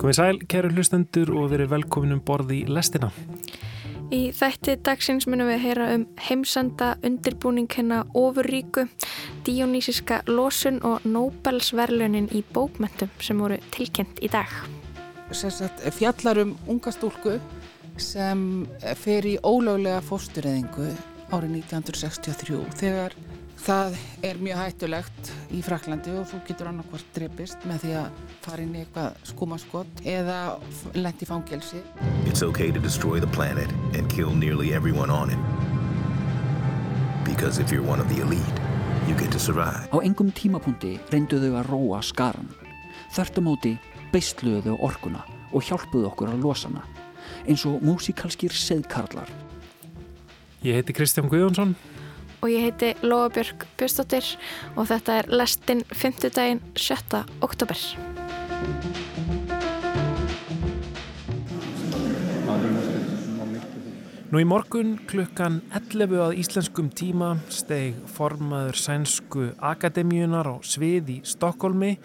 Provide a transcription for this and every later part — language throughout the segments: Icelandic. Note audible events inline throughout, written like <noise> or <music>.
Komið sæl, kæru hlustendur og verið velkomin um borði í lestina. Í þætti dagsins munum við heyra um heimsenda undirbúning hennar ofurríku, dionísiska losun og Nobelsverlunin í bókmentum sem voru tilkynnt í dag. Sagt, fjallar um unga stúlku sem fer í ólöglega fóstureyðingu árið 1963 þegar Það er mjög hættulegt í Fraklandi og þú getur annarkvært drepist með því að fara inn í eitthvað skumaskott eða lendi fangelsi. It's okay to destroy the planet and kill nearly everyone on it. Because if you're one of the elite, you get to survive. Á engum tímapunkti reyndu þau að róa skaran. Þörtumóti beistluðu orkuna og hjálpuðu okkur að losa hana. Eins og músikalskir seðkarlar. Ég heiti Kristján Guðjónsson og ég heiti Lóabjörg Björnstóttir og þetta er lestinn 5. daginn 7. oktober. Nú í morgun klukkan 11 að íslenskum tíma steg formaður sænsku akademíunar á svið í Stokkólmi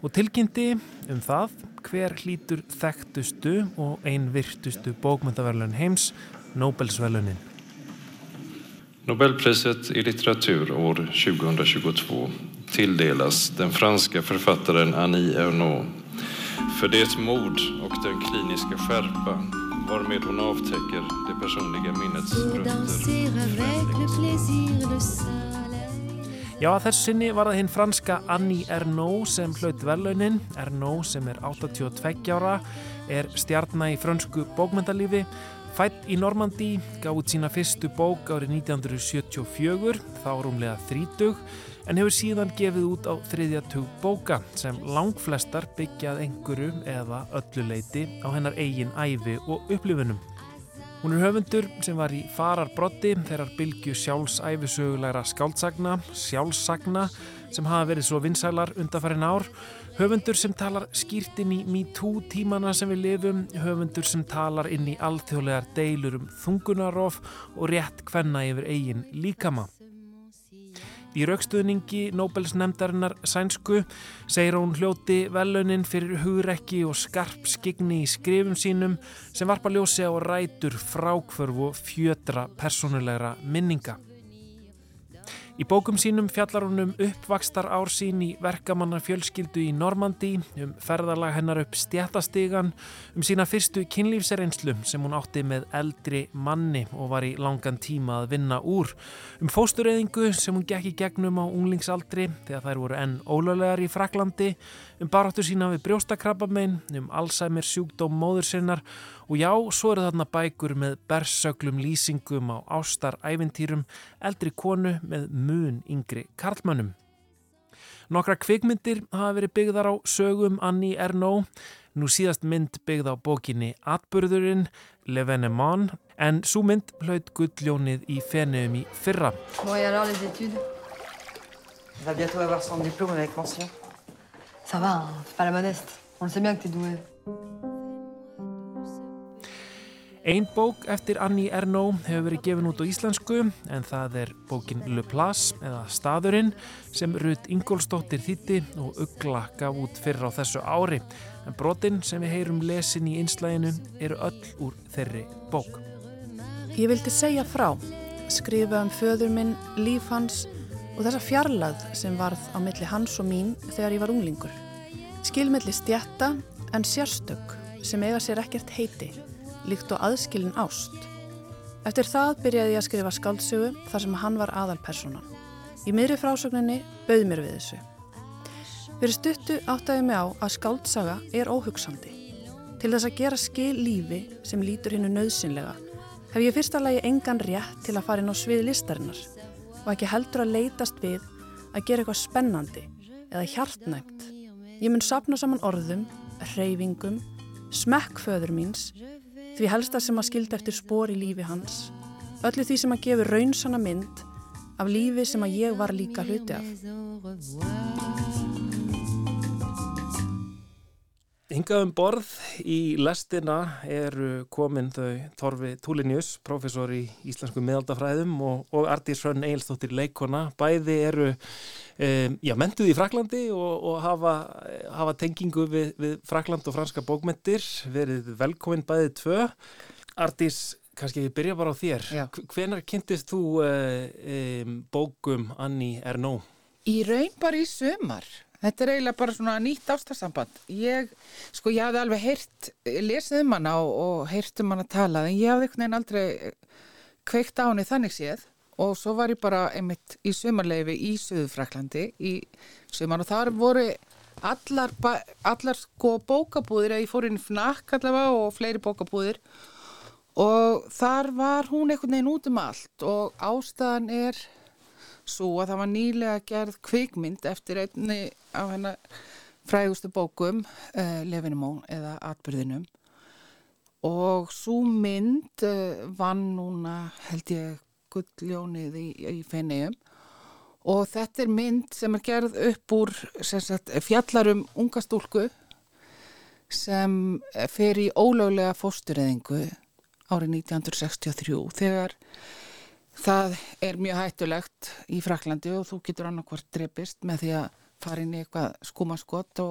og tilkynnti um það hver hlítur þekktustu og einvirtustu bókmyndaverlun heims, Nobelsverlunin. Nobelpriset i litteratur år 2022 tilldelas den franska författaren Annie Ernaux för det mod och den kliniska skärpa varmed hon avtäcker det personliga minnets rötter. Já, að þessu sinni var það hinn franska Annie Ernaux sem hlaut velaunin. Ernaux sem er 82 ára, er stjarnar í frönsku bókmyndalífi Fætt í Normandi, gaf út sína fyrstu bók árið 1974, þá rúmlega 30, en hefur síðan gefið út á þriðjatug bóka sem langflestar byggjað einhverju eða öllu leiti á hennar eigin æfi og upplifunum. Hún er höfundur sem var í fararbrotti þegar bylgu sjálfsæfisögulegra skáldsagna, sjálfsagna sem hafa verið svo vinsælar undanfærin ár Höfundur sem talar skýrt inn í MeToo tímana sem við lifum, höfundur sem talar inn í alþjóðlegar deilur um þungunarof og rétt hvenna yfir eigin líkama. Í raukstuðningi Nobels nefndarinnar Sænsku segir hún hljóti velaunin fyrir hugrekki og skarp skigni í skrifum sínum sem varpa ljósi á rætur frákvörf og fjötra personulegra minninga. Í bókum sínum fjallar hún um uppvakstar ár sín í verkamanna fjölskyldu í Normandi, um ferðarlag hennar upp stjættastegan, um sína fyrstu kynlífsreynslu sem hún átti með eldri manni og var í langan tíma að vinna úr, um fóstureyðingu sem hún gekk í gegnum á unglingsaldri þegar þær voru enn ólöglegar í Fraklandi, um baráttu sína við brjóstakrabbamein, um Alzheimer sjúkdóm móður sinnar Og já, svo eru þarna bækur með bersöglum lýsingum á ástaræventýrum, eldri konu með mun yngri karlmannum. Nokkra kvikmyndir hafa verið byggðar á sögum Annie Ernaux, nú síðast mynd byggð á bókinni Atburðurinn, L'Evenement, en svo mynd hlaut gulljónið í fenniðum í fyrra. Bon, et alors les études? Elle va bientôt avoir son diplôme avec mention. Ça va, hein, c'est pas la modeste. On le sait bien que t'es douée. Einn bók eftir Annie Ernaux hefur verið gefin út á íslensku en það er bókin Le Place eða Staðurinn sem Rut Ingólstóttir þýtti og Ugla gaf út fyrir á þessu ári. En brotinn sem við heyrum lesin í einslæginu eru öll úr þeirri bók. Ég vildi segja frá, skrifa um föður minn, líf hans og þessa fjarlagð sem varð á milli hans og mín þegar ég var unglingur. Skilmiðli stjætta en sérstök sem eiga sér ekkert heiti líkt og aðskilin ást. Eftir það byrjaði ég að skrifa skáldsögu þar sem hann var aðalpersonan. Í miðri frásögninni bauð mér við þessu. Fyrir stuttu áttaði mig á að skáldsaga er óhugsandi. Til þess að gera skil lífi sem lítur hinnu nöðsynlega hef ég fyrsta lagi engan rétt til að fara inn á svið listarinnar og ekki heldur að leitast við að gera eitthvað spennandi eða hjartnægt. Ég mun sapna saman orðum, reyfingum, smekkföður míns því helsta sem að skilda eftir spór í lífi hans, öllu því sem að gefa raunsana mynd af lífi sem að ég var líka hluti af. Hingað um borð í lestina eru komin þau Torfi Túlinius, professor í íslensku meðaldafræðum og, og Artís Hrönn Eilstóttir leikona. Bæði eru um, já, mentuð í Fraklandi og, og hafa, hafa tengingu við, við Frakland og franska bókmentir. Verið velkomin bæðið tvö. Artís, kannski við byrja bara á þér. Já. Hvenar kynntist þú um, bókum Annie Ernaux? Í raun bara í sömar. Þetta er eiginlega bara svona nýtt ástarssamband. Ég, sko, ég hafði alveg heyrt, lesið um hana og, og heyrt um hana talað, en ég hafði einhvern veginn aldrei kveikt á henni þannig séð og svo var ég bara einmitt í sömarleifi í Suðufraklandi í sömar og þar voru allar, allar sko bókabúðir, ég fór inn í FNAC allavega og fleiri bókabúðir og þar var hún einhvern veginn út um allt og ástæðan er svo að það var nýlega gerð kvikmynd eftir einni af hennar frægustu bókum uh, Lefinumón eða Atbyrðinum og svo mynd uh, vann núna held ég gulljónið í, í fenniðum og þetta er mynd sem er gerð upp úr sagt, fjallarum unga stúlku sem fer í ólöglega fóstureyðingu árið 1963 þegar Það er mjög hættulegt í Fraklandi og þú getur annarkvart drepist með því að fara inn í eitthvað skúmaskott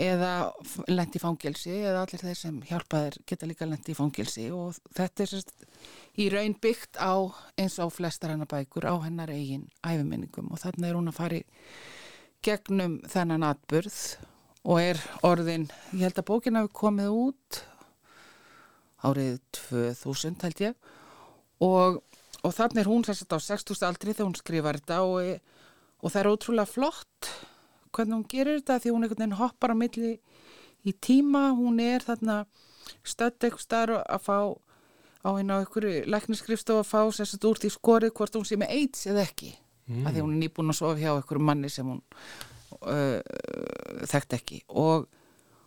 eða lendi í fangilsi eða allir þeir sem hjálpaðir geta líka lendi í fangilsi og þetta er sérst í raun byggt á eins og flestar hennar bækur á hennar eigin æfiminningum og þannig er hún að fara í gegnum þennan atburð og er orðin, ég held að bókin hafi komið út árið 2000 held ég og og þannig er hún sérst á 60. aldri þegar hún skrifar þetta og, og það er ótrúlega flott hvernig hún gerir þetta því hún einhvern veginn hoppar á milli í tíma, hún er þarna stödd eitthvað starf að fá á einu á einhverju lækniskrifstof að fá sérst úr því skorið hvort hún sé með AIDS eða ekki, mm. að því hún er nýbúin að sofa hjá einhverju manni sem hún uh, þekkt ekki og,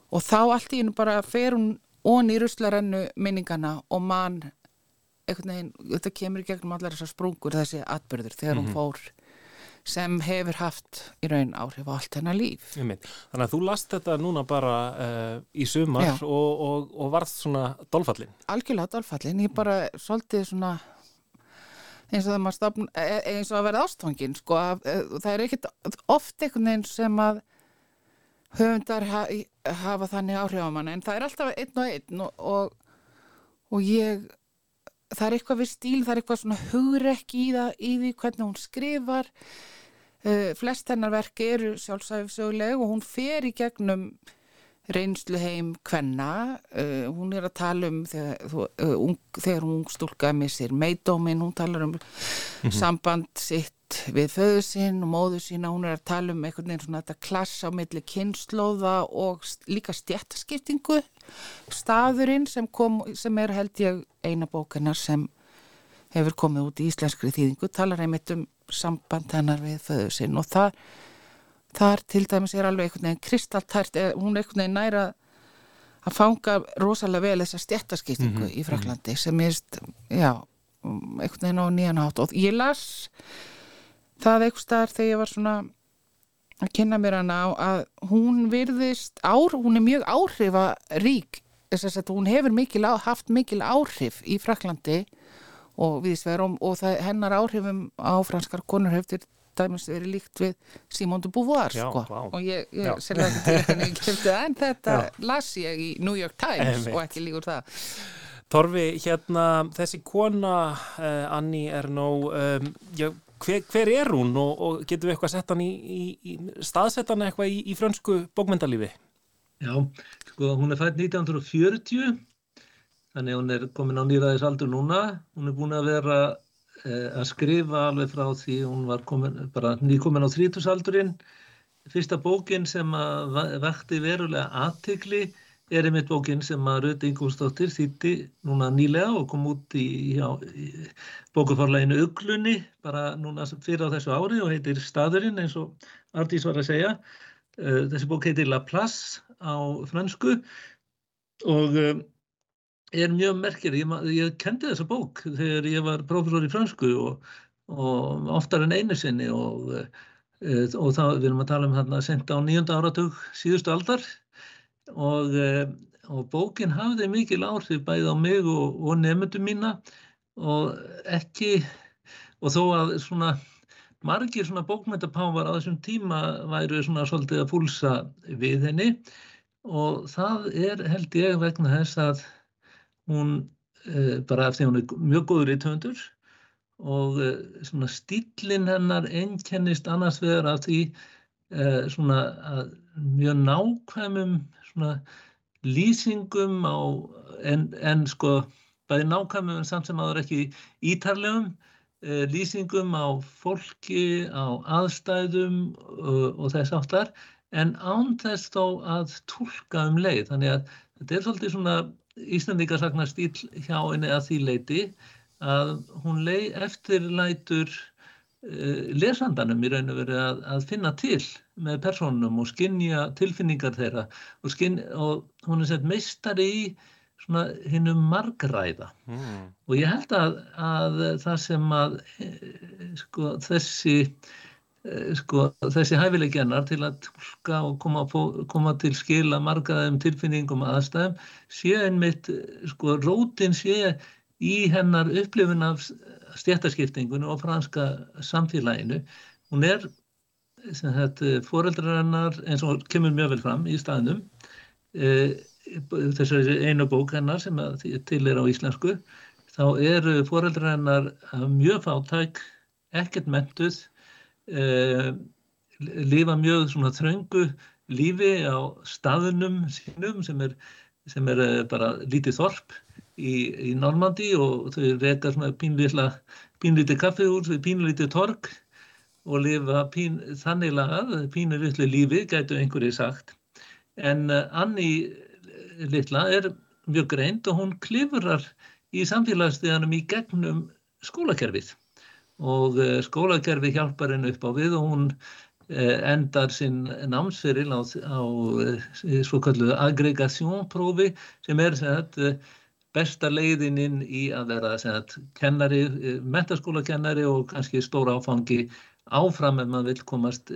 og þá allt í hennu bara fer hún ón í ruslarennu minningana og mann veginn, þetta kemur í gegnum allar þessar sprungur þessi atbyrður þegar mm -hmm. hún mhm. fór sem hefur haft í raun áhrif á allt hennar líf Þannig að þú last þetta núna bara uh, í sumar og, og, og varð svona dolfallin Algjörlega dolfallin, ég bara svolítið svona eins og, stofn, e, e, eins og að vera ástfangin sko, e, það er ekkert oft einhvern veginn sem að höfundar ha, hafa þannig áhrif á mann en það er alltaf einn og einn og, og ég það er eitthvað við stíl, það er eitthvað svona hugrekki í það, í því hvernig hún skrifar. Uh, flest hennar verki eru sjálfsæfisöguleg og hún fer í gegnum reynslu heim hvenna, uh, hún er að tala um þegar, uh, ung, þegar hún stúlkaði missir meidómin, hún talar um mm -hmm. samband sitt við föðu sinn og móðu sína, hún er að tala um einhvern veginn svona þetta klass á milli kynnslóða og líka stjættaskiptingu staðurinn sem kom, sem er held ég eina bókina sem hefur komið út í íslenskri þýðingu, talar einmitt um samband hennar við föðu sinn og það þar til dæmis er alveg einhvern veginn kristaltært, hún er einhvern veginn næra að fanga rosalega vel þessa stjættaskiptingu mm -hmm. í Fraklandi sem er, já, einhvern veginn á nýjan átt og ég las það eitthvað starf þegar ég var svona að kynna mér hana á að hún virðist, ár, hún er mjög áhrifarík, þess að hún hefur mikil á, haft mikil áhrif í Fraklandi og viðsverum og það, hennar áhrifum á franskar konur hefur dæmis verið líkt við Simón de Beauvoir Já, sko. og ég, ég selja þetta <laughs> en þetta Já. las ég í New York Times og ekki líkur það Torfi, hérna þessi kona uh, Annie Ernaux um, hver, hver er hún og, og getur við eitthvað að setja hann í, í, í staðsettan eitthvað í, í frönsku bókmyndalífi? Já, sko hún er fætt 1940 þannig hún er komin á nýraðisaldur núna hún er búin að vera Eh, að skrifa alveg frá því hún var komin, bara nýkomin á þrítusaldurinn. Fyrsta bókin sem vekti verulega aðtikli er einmitt bókin sem að Röti Ingústóttir þýtti núna nýlega og kom út í, í bókuforleginu Uglunni bara núna fyrir á þessu ári og heitir Staðurinn eins og Ardís var að segja. Eh, þessi bók heitir La Place á fransku og eh, er mjög merkir, ég, ég kendi þessa bók þegar ég var profesor í fransku og, og oftar en einu sinni og, e, og þá við erum að tala um þarna senda á nýjönda áratug síðustu aldar og, eh, og bókin hafði mikil áhrif bæði á mig og, nefndum mína og ekki, og þó að svona margir svona bókmyndapávar á þessum tíma væru svona svolítið að púlsa við henni og það er held ég vegna þess að hún eh, bara eftir hún er mjög góður í töndur og eh, svona stílinn hennar ennkennist annars vegar af því eh, svona mjög nákvæmum svona lýsingum á en, en sko bæði nákvæmum en samt sem aður ekki ítarlegum lýsingum á fólki, á aðstæðum og, þess áttar en án þess þó að tólka um leið þannig að þetta er svolítið svona Íslandíkarsagnar stíl hjá henni að því leiti að hún lei eftirlætur uh, lesandanum í raun og verið að, að finna til með personum og skinja tilfinningar þeirra og, skinn, og hún er sett meistari í svona hinnum margræða mm. og ég held að, að það sem að sko, þessi sko, þessi hæfileikjannar til að tólka og koma, koma til skila margaðum tilfinningum aðstæðum sé einmitt, sko, rótin sé í hennar upplifun af stjættaskiptingunum og franska samfélaginu. Hún er foreldrar hennar eins og kemur mjög vel fram í staðnum e, þessari einu bók hennar sem til er á íslensku þá eru foreldrar hennar mjög fátæk, ekkert mentuð e, lifa mjög svona þröngu lífi á staðunum sínum sem er, sem er bara lítið þorp í, í Normandi og þau reyka svona pínlítið kaffehús við pínlítið tork og lifa pín, þannig lagað, pínlítið lífi, gætu einhverju sagt. En uh, Anni litla er mjög greint og hún klifrar í samfélagssteganum í gegnum skólakerfið og uh, skólakerfið hjálpar henn upp á við og hún uh, endar sinn námsferil á, á svo kalluðu aggregationprófi sem er þetta besta leiðininn í að vera sagt, kennari, eh, metaskólakennari og kannski stóra áfangi áfram ef maður vil komast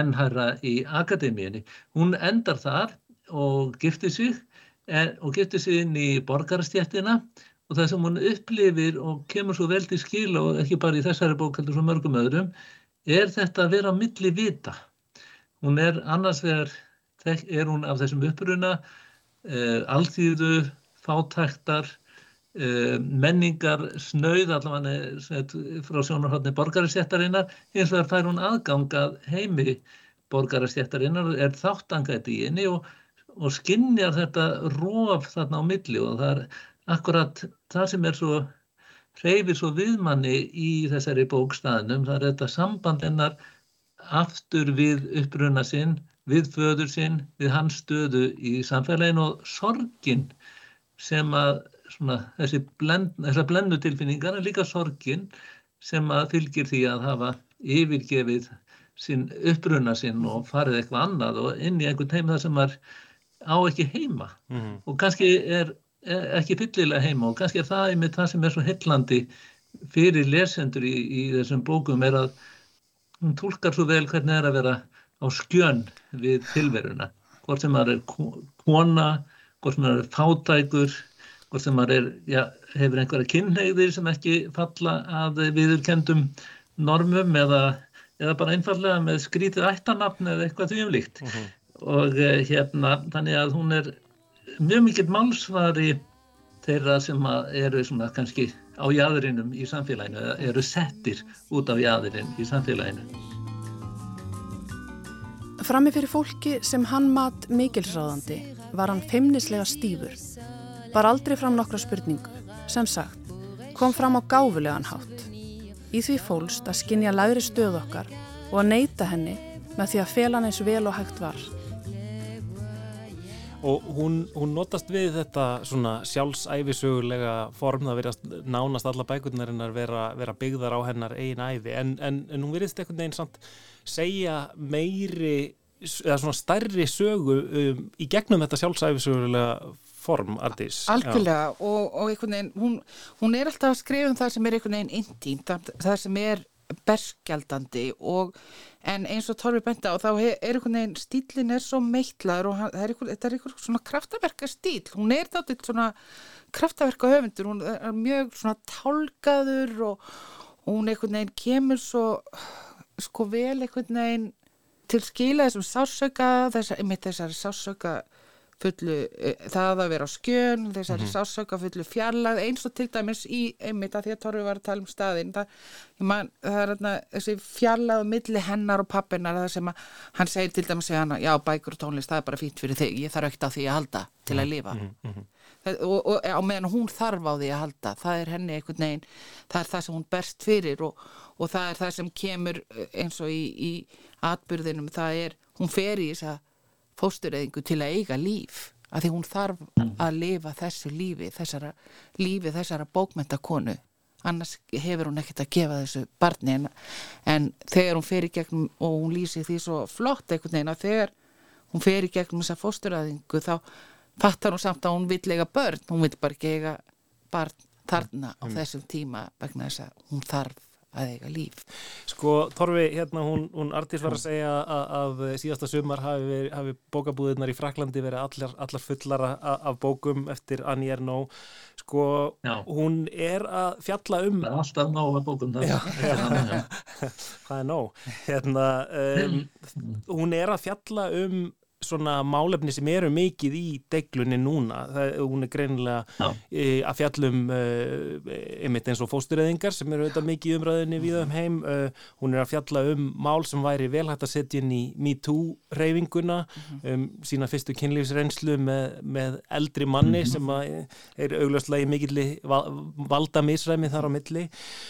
ennhæra eh, í akademíinni. Hún endar þar og giftir sig og giftir sig inn í borgarstjættina og það sem hún upplifir og kemur svo vel til skil og ekki bara í þessari bók heldur svo mörgum öðrum er þetta að vera á milli vita. Hún er annars vegar, er hún af þessum uppruna, eh, alþýðu, fátæktar, uh, menningar snauð allavega frá sjónarhóttni borgaristéttarinnar, eins og þar fær hún aðgangað heimi borgaristéttarinnar, er þáttangað í henni og, og skinnjar þetta róf þarna á milli og það er akkurat það sem er svo hreyfir svo viðmanni í þessari bókstæðnum, það er þetta samband hennar aftur við uppruna sinn, við föður sinn, við hans stöðu í samfélaginu og sorgin sem að svona, þessi blend, blendu tilfinningar en líka sorgin sem að fylgir því að hafa yfirgefið sinn uppruna sinn og farið eitthvað annað og inn í einhvern heim þar sem maður á ekki heima mm -hmm. og kannski er, er ekki fyllilega heima og kannski er það einmitt það sem er svo hellandi fyrir lesendur í, í þessum bókum er að hún tólkar svo vel hvernig það er að vera á skjön við tilveruna hvort sem maður er kona hvort sem maður er fátækur, hvort sem maður er, já, hefur einhverja kynneigðir sem ekki falla að viðurkendum normum eða, eða bara einfallega með skrítið ættanapn eða eitthvað því umlíkt. Uh mhm. -huh. Og eh, hérna, þannig að hún er mjög mikill málsvari þeirra sem eru svona kannski á jæðurinnum í samfélaginu eða eru settir út af jæðurinn í samfélaginu. Frammi fyrir fólki sem hann mat mikilsráðandi var hann feimnislega stífur. Var aldrei fram nokkra spurningu, sem sagt, kom fram á gáfulegan hátt. Í því fólst að skinja læri stöð okkar og að neyta henni með því að fela hann eins vel og hægt var. Og hún, hún notast við þetta svona sjálfsæfisögulega form, það verðast nánast alla bækurnarinnar vera, vera byggðar á hennar einn æfi, en, en, en hún verðist einhvern veginn samt segja meiri eða svona stærri sögu um, í gegnum þetta sjálfsæfisögulega form Ardís. Algjörlega og, og einhvern veginn, hún, hún er alltaf að skrifa um það sem er einhvern veginn intímt, það sem er berskjaldandi og en eins og Torfi benda og þá er einhvern veginn stílin er svo meitlaður og hann, er einhver, þetta er einhver svona kraftaverka stíl hún er þáttið svona kraftaverka höfundur hún er mjög svona tálgaður og, og hún einhvern veginn kemur svo sko vel einhvern veginn til skila þessum sásauka þessar, þessari sásauka fullu, e, það að vera á skjön þessari mm -hmm. sásöka fullu fjarlag eins og til dæmis í einmitt að því að Torfi var að tala um staðin það, man, það er þarna, þessi fjarlag milli hennar og pappinar það sem að hann segir til dæmis hana, já bækur og tónlist það er bara fínt fyrir þig, ég þarf ekkert á því að halda til að lifa mm -hmm. það, og, og á meðan hún þarf á því að halda það er henni einhvern veginn það er það sem hún berst fyrir og, og það er það sem kemur eins og í, í atbyrðinum, það er hún fer í þess að fóstureyðingu til að eiga líf að því hún þarf mm. að lifa þessu lífi þessara, lífi þessara bókmyndakonu annars hefur hún ekkert að gefa þessu barni en, en þegar hún fer í gegnum og hún lýsi því svo flott einhvern veginn að þegar hún fer í gegnum þessa fóstureyðingu þá fattar hún samt að hún vill eiga börn hún vill bara ekki eiga barn þarna á mm. þessum tíma vegna þess að hún þarf að eiga líf. Sko, Torfi, hérna hún, hún Artís var að segja að, að síðasta sumar hafi, hafi bókabúðirnar í Fraklandi verið allar, allar fullara af bókum eftir Annie Ernaux. Sko, já. hún er að fjalla um... Það er alltaf nóg af bókum það. Já, já. <laughs> það er nóg. Hérna, um, hún er að fjalla um svona málefni sem eru mikið í deglunni núna, það, hún er greinilega e, að fjallum e, einmitt eins og fóstureyðingar sem eru auðvitað mikið umræðinni við um heim e, hún er að fjalla um mál sem væri velhægt að setja inn í MeToo reyfinguna, mhm. um sína fyrstu kynlífsreynslu með, með eldri manni mhm. sem er augljóslega í mikill valda misræmi þar á milli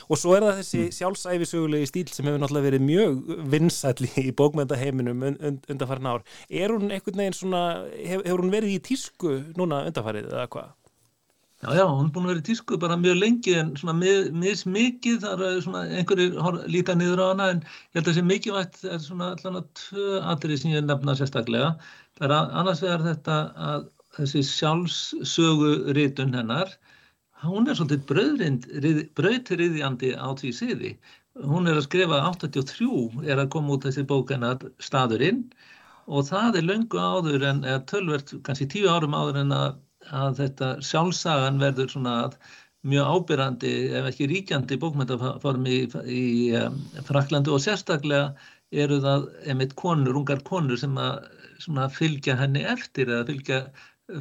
og svo er það þessi mm. sjálfsæfisögulegi stíl sem hefur náttúrulega verið mjög vinsætli í bókmyndaheiminum undanfarn ár. Er hún einhvern veginn svona, hef, hefur hún verið í tísku núna undarfarið eða hvað? Já, já, hún er búin að vera í tísku bara mjög lengi en svona mismikið, það er svona einhverjir líta niður á hana en ég held að sé mikilvægt, er svona allavega tvö atrið sem ég nefna sérstaklega. Það er annars vegar þetta að þessi sjálfsögu rítun hennar, hún er svolítið brautriðjandi á því siði. Hún er að skrifa 83, er að koma út þessi bók hennar staðurinn og það er löngu áður en tölvert, kannski tíu árum áður en að, að þetta sjálfsagan verður svona mjög ábyrrandi ef ekki ríkjandi bókmyndaformi í, í um, Fraklandi og sérstaklega eru það einmitt konur, ungar konur sem að fylgja henni eftir eða fylgja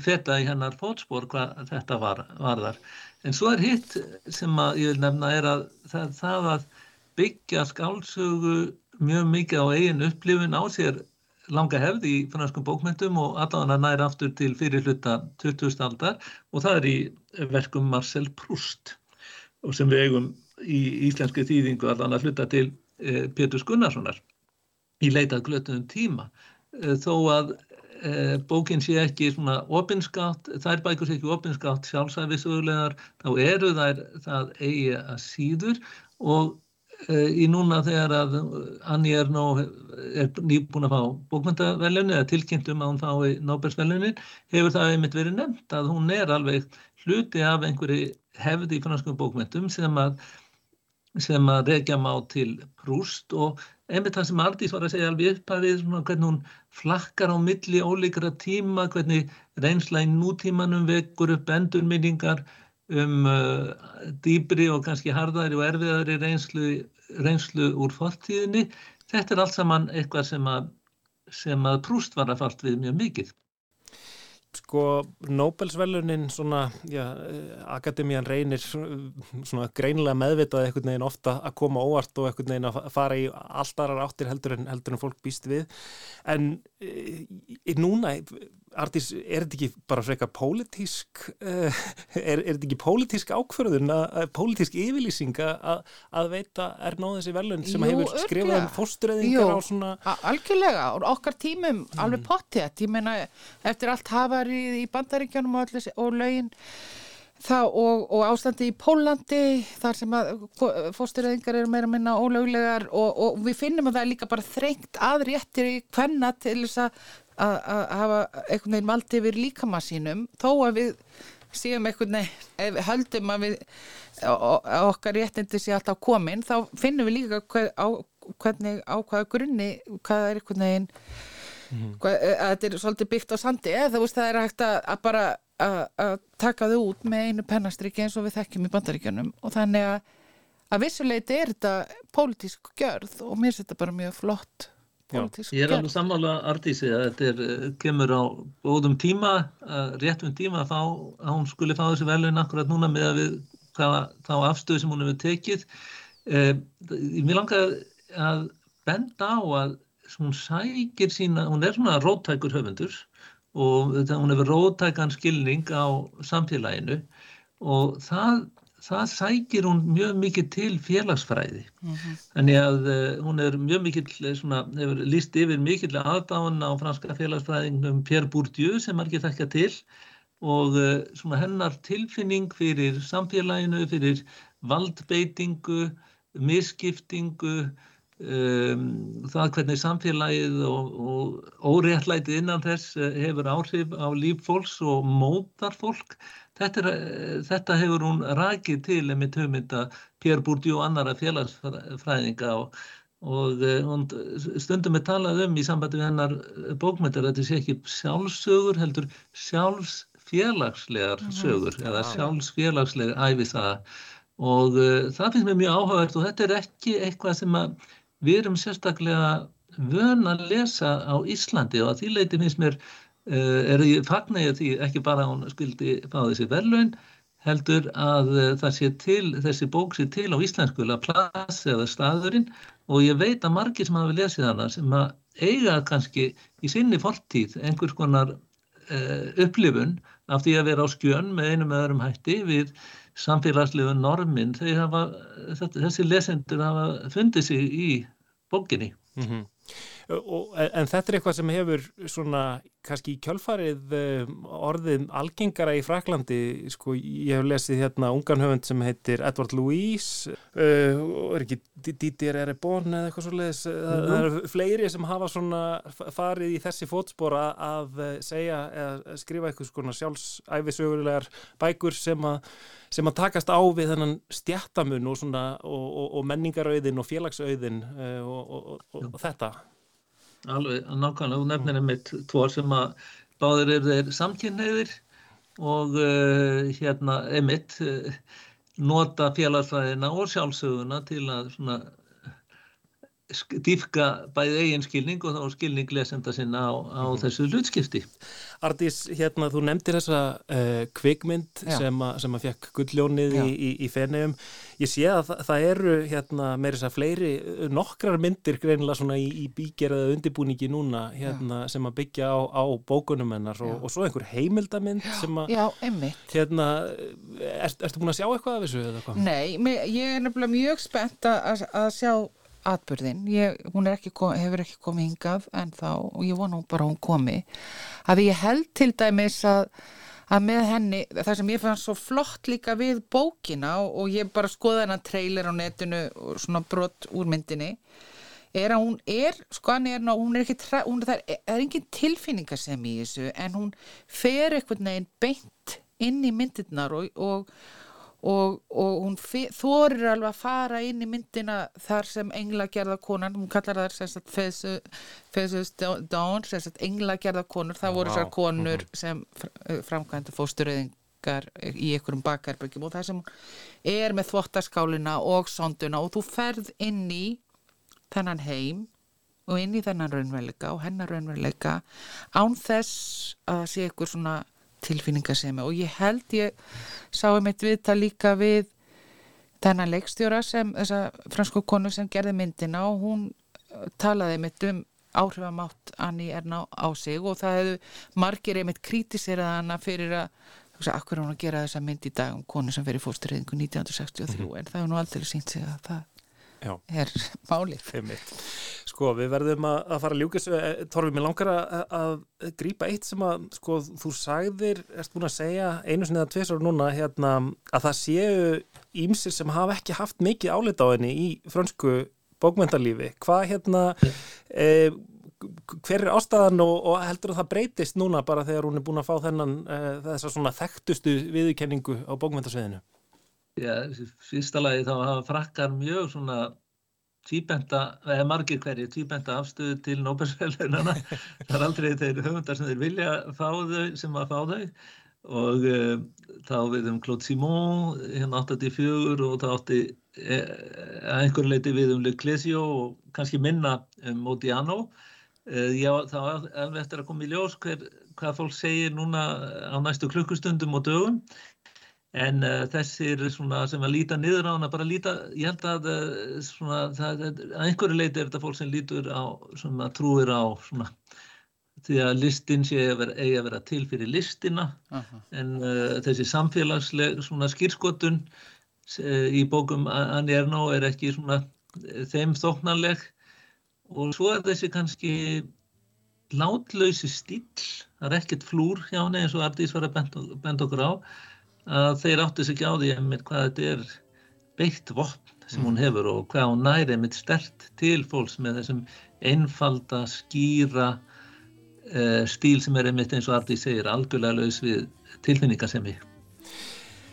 þetta í hennar fótspór hvað þetta var, var þar. En svo er hitt sem að ég vil nefna er að það, það að byggja skálsögu mjög mikið á eigin upplifun á sér langa hefð í franskum bókmyndum og allavega næri aftur til fyrir hluta 20. aldar og það er í verkum Marcel Proust og sem við eigum í íslenski þýðingu allavega hluta til eh, Pétur Gunnarssonar í leitað glötuðum tíma eh, þó að eh, bókin sé ekki svona opinskátt, þær bækur sé ekki opinskátt sjálfsæfisögulegar, þá eru þær það eigi að síður og í núna þegar að Annie Ernó er nýbúin að fá bókmyndavelunni eða tilkynntum að hún fái Nóbersvelunin hefur það einmitt verið nefnt að hún er alveg hluti af einhverju hefði í franskum bókmyndum sem að sem að regja má til Prúst og einmitt það sem Aldís var að segja alveg upphæfið hvernig hún flakkar á milli ólíkra tíma, hvernig reynsla í nútímanum vekur upp endurminningar um uh, dýbri og kannski harðari og erfiðari reynslu, reynslu úr fortíðinni. Þetta er allt saman eitthvað sem að, sem að Prúst var að falt við mjög mikið. Sko, Nobelsvelunin svona, já, eh, Akademían reynir svona greinlega meðvitað eitthvað neginn ofta að koma óvart og eitthvað neginn að fara í alltarar áttir heldur en, heldur en fólk býst við en e, núna Artís, er þetta ekki bara frekar pólitísk uh, <laughs> er, er þetta ekki pólitísk ákverðun pólitísk yfirlýsing að, að veita er náð þessi velun sem Jú, hefur skrifað um fórsturöðingar á svona Algjörlega, og okkar tímum mm. alveg pottið, ég meina eftir allt hafarið í bandaríkjanum og, og lögin Það, og, og ástandi í Pólandi þar sem að fósturöðingar eru meira minna ólöglegar og, og við finnum að það er líka bara þrengt aðréttir í hvenna til þess að að hafa einhvern veginn valdi yfir líkama sínum þó að við séum eitthvað nefn, höldum að við okkar réttindi sé alltaf komin, þá finnum við líka hver, á, hvernig á hvaða grunni, hvað er eitthvað nefn mm. hvað, að þetta er svolítið byggt á sandi, eða þú veist það er hægt að, að bara að taka þau út með einu pennastriki eins og við þekkjum í bandaríkjunum og þannig að að vissuleiti er þetta pólitísk gjörð og mér þetta bara mjög flott pólitísk gjörð. Ég er alveg sammála Artísi að þetta er, eh, kemur á góðum tíma, réttum tíma að, fá, að hún skuli fá þessi velun akkurat núna með að við hvaða, þá afstöðu sem hún hefur tekið. Eh, mér langar að benda á að hún sækir sína, hún er svona róttækur höfundur og hún hefur róttækan skilning á samfélaginu og það það sækir hún mjög mikið til félagsfræði. Mm -hmm. Þannig að uh, hún er mjög mikið, eh, svona, hefur líst yfir mikið aðdáðan á franska félagsfræðingnum Pierre Bourdieu sem er ekki þekka til og uh, svona hennar tilfinning fyrir samfélaginu, fyrir valdbeitingu, misskiptingu, um, það hvernig samfélagið og, og óréttlætið innan þess hefur áhrif á líf fólks og mótar fólk Þetta, er, eh, þetta hefur hún rækið til með tömynda Pér Búrdjú og annara félagsfræðinga og, og eh, stundum er talað um í sambandi við hennar bókmyndir að þetta sé ekki sjálfsögur heldur sjálfsfélagslegar mhm. sögur mm -hmm. eða sjálfsfélagslegar æfisaða og uh, það finnst mér mjög áhugavert og þetta er ekki eitthvað sem við erum sérstaklega vön að lesa á Íslandi og að því leiti finnst mér Eh, er ég fagnar ég því ekki bara hún skildi fá þessi verðlun heldur að eh, það sé til, þessi bók sé til á íslensku að plass eða staðurinn og ég veit að margir sem hafa lesið hana sem að eiga kannski í sinni fortíð einhvers konar uh, upplifun af því að vera á skjön með einum eða öðrum hætti við samfélagslegu normin hafa, þessi lesendur hafa fundið sig í bókinni. Mm -hmm. Og, en þetta er eitthvað sem hefur svona kannski í kjölfarið um, orðið algengara í Fraklandi sko ég hef lesið hérna ungan höfund sem heitir Edward Louis uh, og er ekki Didier Erebon eða eitthvað svo leiðis það eru fleiri sem hafa svona farið í þessi fótspora að segja eða skrifa eitthvað svona sjálfsæfisögulegar bækur sem að sem að takast á við þennan stjættamun og, og, og, og menningarauðin og félagsauðin uh, og þetta Alveg, nákvæmlega, þú nefnir einmitt tvo sem að báðir eru þeir samkynniðir og uh, hérna einmitt uh, nota félagsfæðina og sjálfsöguna til að svona dýfka bæðið eigin skilning og þá skilning lesenda sinna á, á mm. þessu hlutskipti. Ardís, hérna þú nefndir þessa uh, kvikmynd Já. sem, a, sem að fekk gulljónið í, í, í fenniðum. Ég sé að það, það eru hérna með þess að fleiri nokkrar myndir greinilega svona í, í bígerða undirbúningi núna hérna, sem að byggja á, á bókunum hennar og, og svo einhver heimildamind sem að Já, hérna, er, ertu búin að sjá eitthvað af þessu eða hvað? Nei, ég er nefnilega mjög spennt að, að sjá atbyrðin, ég, hún ekki kom, hefur ekki komið hingað en þá og ég vona bara hún komi. Að ég held til dæmis að, að með henni, það sem ég fann svo flott líka við bókina og, ég bara skoða hennar trailer á netinu og svona brott úr myndinni er að hún er, sko hann er hún er ekki, hún, það er, er engin tilfinningasem í þessu en hún fer eitthvað neginn beint inn í myndirnar og, og og, og hún þorir alveg að fara inn í myndina þar sem englagerðarkonan, hún kallar það feðsust dán, englagerðarkonur, það voru þessar konur mhm. sem eh, framkvæmdu fósturöðingar í einhverjum bakarbyggjum og það sem er með þvottarskálina og sonduna og þú ferð inn í þennan heim og inn í þennan raunveruleika og hennar raunveruleika án þess að sé ykkur svona tilfinningasemi og ég held ég sá um eitt viðtal líka við þennan leikstjóra sem þessa fransku konu sem gerði myndina og hún uh, talaði mitt um áhrifamátt Anni Erna á sig og það hefðu margir einmitt kritisirað hana fyrir að akkur er hún að gera þessa mynd í dag um konu sem fyrir fórsturriðingu 1963 mm -hmm. en það hefur nú aldrei sínt sig að það. Er málið. Sko við verðum að, að fara að ljúka þessu Torfið, mér langar að, að grípa eitt sem að sko, þú sagðir erst búin að segja einu sinni eða tviðsar núna hérna, að það séu ímsir sem hafa ekki haft mikið álit á henni í frönsku bókmyndalífi hvað hérna e, hver er ástæðan og, og heldur að það breytist núna bara þegar hún er búin að fá þennan uh, þessa svona þekktustu viðkenningu á bókmyndasviðinu? Fyrsta lagi þá hafa frakkar mjög svona tvíbenda, eða margir hverju tvíbenda afstöðu til Nóbersfjörlunana <laughs> það er aldrei þeir höfundar sem þeir vilja fá þau sem að fá þau. Og uh, þá við um Claude Simon hérna 84 og það átti e, að einhverju leiti við um Le Clésio og kannski minna um Modiano. Uh, já þá er eftir að koma í ljós hver, hvað fólk segir núna á næstu klukkustundum og dögum en uh, þessir svona sem að líta niður á hana bara líta, ég held að svona, það, að einhverju leiti er þetta fólk sem lítur á, sem að trúir á svona því að listin sé að vera, eigi að vera til fyrir listina. Uh -huh. en uh, þessi samfélagsleg svona skýrskotun í bókum Anni Ernó er ekki svona þeim þóknarleg og svo er þessi kannski látlausi stíl það er ekkert flúr hjá henni eins og Ardís var að benda okkur á að þeir átti sig ekki á því með hvað þetta er beitt vopn sem hún mm. hefur og hvað hún næri með stert til fólks með þessum einfalda, skýra uh, stíl sem er einmitt eins og Ardi segir algjörlega laus við tilfinningasemi.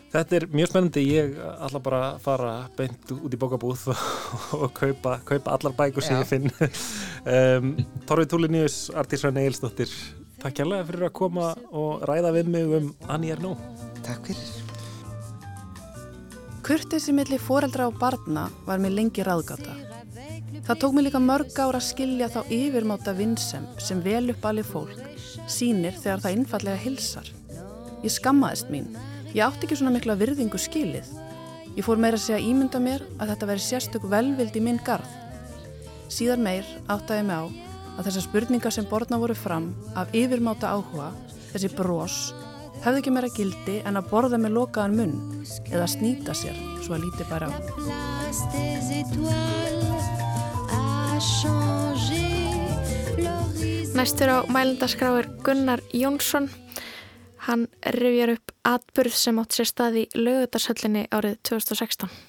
Þetta er mjög spennandi, ég ætla bara að fara beint út í bókabúð og, og kaupa, kaupa allar bækur sem Já. ég finn. <laughs> um, Torfið Túliníus, Artís Rann Eilstóttir, takk kærlega fyrir að koma og ræða við mig um Anni er nú. Takk fyrir. Kurtið sem millir foreldra og barna var með lengi ráðgata. Það tók mig líka mörg ára að skilja þá yfirmáta vinsem sem vel upp alveg fólk sínir þegar það innfallega hilsar. Ég skammaðist mín. Ég átti ekki svona mikla virðingu skilið. Ég fór meira að segja ímynda mér að þetta veri sérstök velvild í minn garð. Síðar meir áttaði mig á að þessar spurningar sem borna voru fram af yfirmáta áhuga, þessi brós, hefði ekki meira gildi en að borða með lokaðan munn eða snýta sér svo að líti bara á. Næstur á mælendaskrá er Gunnar Jónsson. Hann rifjar upp atbyrð sem átt sér stað í lögutarsöllinni árið 2016.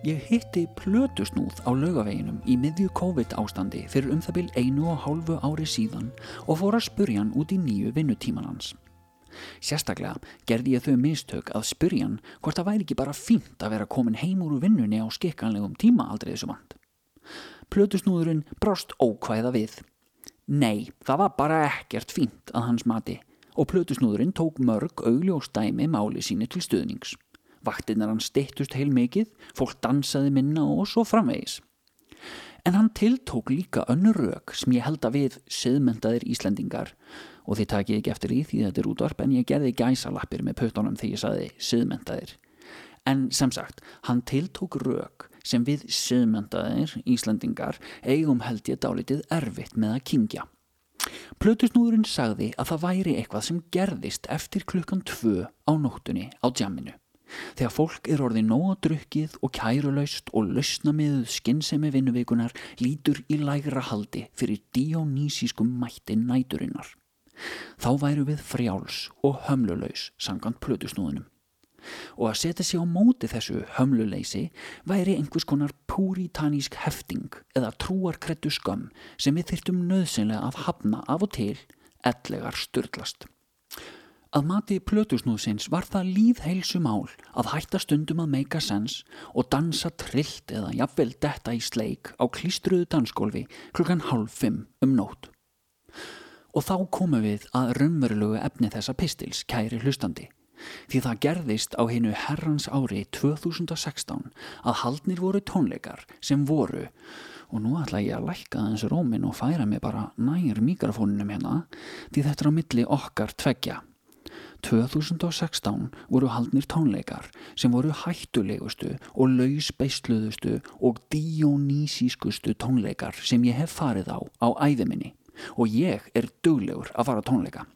Ég hitti plötusnúð á laugaveginum í miðju COVID ástandi fyrir um það byl einu og hálfu ári síðan og fór að spurja hann út í nýju vinnutíman hans. Sérstaklega gerði ég þau mistök að spurja hann hvort það væri ekki bara fínt að vera komin heim úr vinnunni á skikkanlegum tíma aldrei þessu vand. Plötusnúðurinn brást ókvæða við. Nei, það var bara ekkert fínt að hans mati og plötusnúðurinn tók mörg augljóstæmi máli síni til stuðnings. Vaktinnar hann steittust heil mikið, fólk dansaði minna og svo framvegis. En hann tiltók líka önnu rauk sem ég held að við siðmyndaðir Íslendingar og þið takið ekki eftir í því þetta er útvarp en ég gerði gæsalappir með pötunum þegar ég saði siðmyndaðir. En sem sagt, hann tiltók rauk sem við siðmyndaðir Íslendingar eigum held ég dálitið erfitt með að kingja. Plutusnúðurinn sagði að það væri eitthvað sem gerðist eftir klukkan tvö á nóttunni á djamminu. Þegar fólk er orðið nóg drukkið og kærulaust og lausna með skinnsemi vinnuveikunar lítur í lægra haldi fyrir dionísískum mætti næturinnar. Þá væru við frjáls og hömluleus sangant plötusnúðunum. Og að setja sig á móti þessu hömluleysi væri einhvers konar púritanísk hefting eða trúarkrettu skam sem við þyrtum nöðsynlega að hafna af og til ellegar styrlast. Að mati plötusnúðsins var það líðheilsu mál að hætta stundum að meika sens og dansa trillt eða jafnvel detta í sleik á klístruðu dansgólfi klukkan halv fimm um nótt. Og þá komum við að raunverulegu efni þessa pistils, kæri hlustandi. Því það gerðist á hennu herrans ári 2016 að haldnir voru tónleikar sem voru, og nú ætla ég að lækka þessu rómin og færa mig bara nær mikrofónunum hérna, því þetta er á milli okkar tveggja. 2016 voru haldnir tónleikar sem voru hættulegustu og lausbeisluðustu og dionísískustu tónleikar sem ég hef farið á á æðiminni og ég er duglegur að fara tónleika.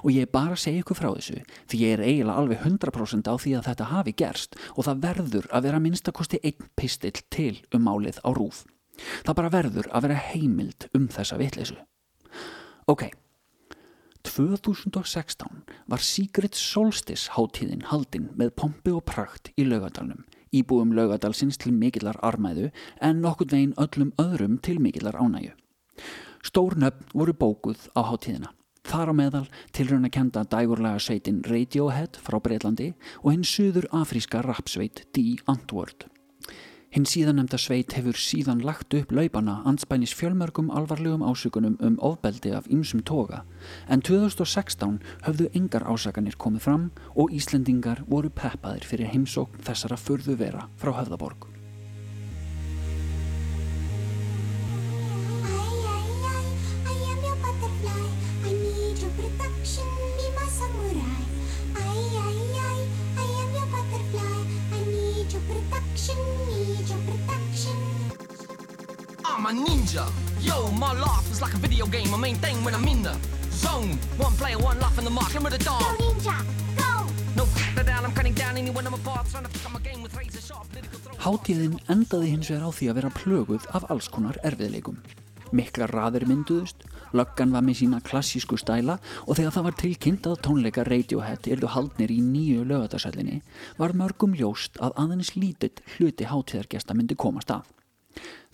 Og ég er bara að segja ykkur frá þessu því ég er eiginlega alveg 100% á því að þetta hafi gerst og það verður að vera minnstakosti einn pistill til um málið á rúf. Það bara verður að vera heimild um þessa vitleysu. Ok, 2016 var Secret Solstice hátíðin haldinn með pompi og prakt í laugadalnum, íbúum laugadalsins til mikillar armæðu en nokkur veginn öllum öðrum til mikillar ánægu. Stórnöfn voru bókuð á hátíðina. Þar á meðal tilröna kenda dægurlega sveitin Radiohead frá Breitlandi og hinn suður afríska rapsveit The Antwoord. Hinn síðanemda sveit hefur síðan lagt upp laupana anspænis fjölmörgum alvarlegum ásökunum um ofbeldi af ymsum toga en 2016 höfðu engar ásakanir komið fram og Íslendingar voru peppaðir fyrir heimsókn þessara förðu vera frá Höfðaborg. I'm a ninja. Yo, my life is like a video game. My main thing when I'm in the zone. One player, one life in the mark. Remember the dog. Go ninja, go! No down, I'm cutting down anyone I'm apart. Trying to fuck up my game with razor sharp political throw. Hátíðin endaði hins vegar á því að vera plöguð af alls konar erfiðleikum. Miklar raðir mynduðust, löggan var með sína klassísku stæla og þegar það var tilkynnt að tónleika Radiohead erðu haldnir í nýju lögatarsællinni var mörgum ljóst að aðeins lítill hluti hátíðargesta myndi komast af.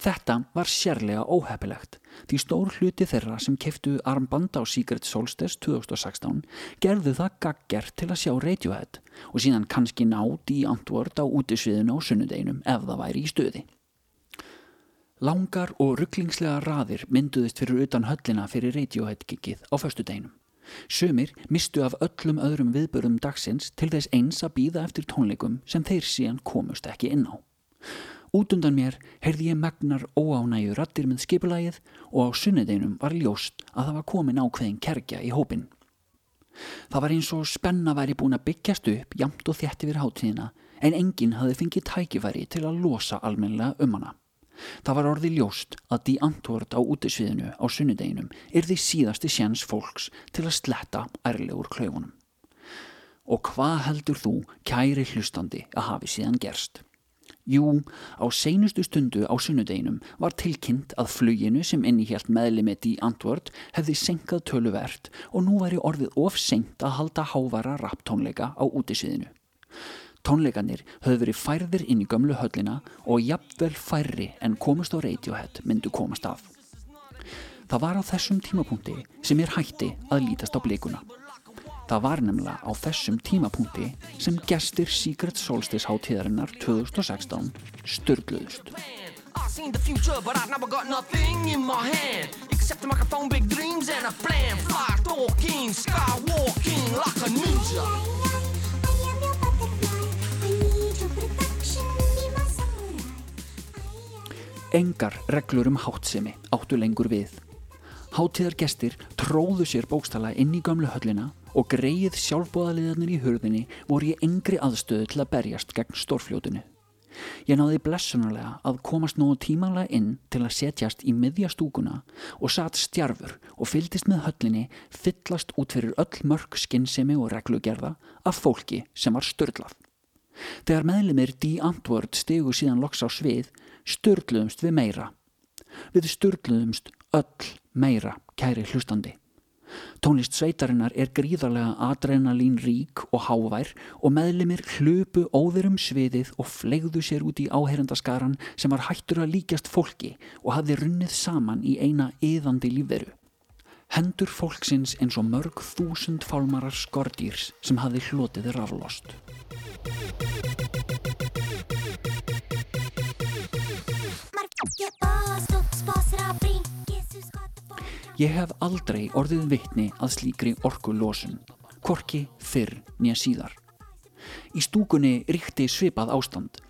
Þetta var sérlega óhefilegt því stór hluti þeirra sem keftu armbanda á Secret Solstice 2016 gerðu það gaggert til að sjá Radiohead og síðan kannski nátt í antword á útisviðinu og sunnudeginum ef það væri í stöði. Langar og rugglingslega raðir mynduðist fyrir utan höllina fyrir Radiohead gigið á föstudeginum. Sumir mistu af öllum öðrum viðbörum dagsins til þess eins að býða eftir tónleikum sem þeir síðan komust ekki inn á. Út undan mér heyrði ég megnar óánægu rattir með skipulagið og á sunnideginum var ljóst að það var komin ákveðin kerkja í hópin. Það var eins og spenna væri búin að byggjast upp jamt og þjætti við hátíðina en enginn hafði fengið tækifæri til að losa almenlega um hana. Það var orði ljóst að því antwort á útisviðinu á sunnideginum er því síðasti sjans fólks til að sletta ærlegur klaufunum. Og hvað heldur þú, kæri hlustandi, að hafi síðan gerst? Jú, á seinustu stundu á sunnudeginum var tilkynnt að fluginu sem innihjalt meðlimit í Antwort hefði senkað töluvert og nú væri orðið of senkt að halda hávara rapptónleika á útisviðinu. Tónleikanir höfðu verið færðir inn í gömlu höllina og jafnvel færri en komast á Radiohead myndu komast af. Það var á þessum tímapunkti sem er hætti að lítast á blikuna. Það var nefnilega á þessum tímapunkti sem gestir Secret Solstice hátíðarinnar 2016 störgluðust. Engar reglur um hátsemi áttu lengur við. Hátíðargestir tróðu sér bókstala inn í gamlu höllina og greið sjálfbóðaliðarnir í hurðinni voru í engri aðstöðu til að berjast gegn stórfljótinu. Ég náði blessunarlega að komast nógu tímanlega inn til að setjast í miðja stúkuna og satt stjarfur og fyldist með höllinni fyllast út fyrir öll mörg skinnsemi og reglugerða af fólki sem var störlað. Þegar meðlumir D. Antwoord stegu síðan loks á svið, störluðumst við meira. Við störluðumst öll meira, kæri hlustandi. Tónlist sveitarinnar er gríðarlega adrenalín rík og hávær og meðlimir hlupu óðurum sviðið og flegðu sér út í áherendaskaran sem var hættur að líkjast fólki og hafði runnið saman í eina yðandi lífveru. Hendur fólksins eins og mörg þúsund fálmarar skordýrs sem hafði hlotið raflost. Ég hef aldrei orðið vittni að slíkri orku losun, korki fyrr nýja síðar. Í stúkunni ríkti svipað ástand.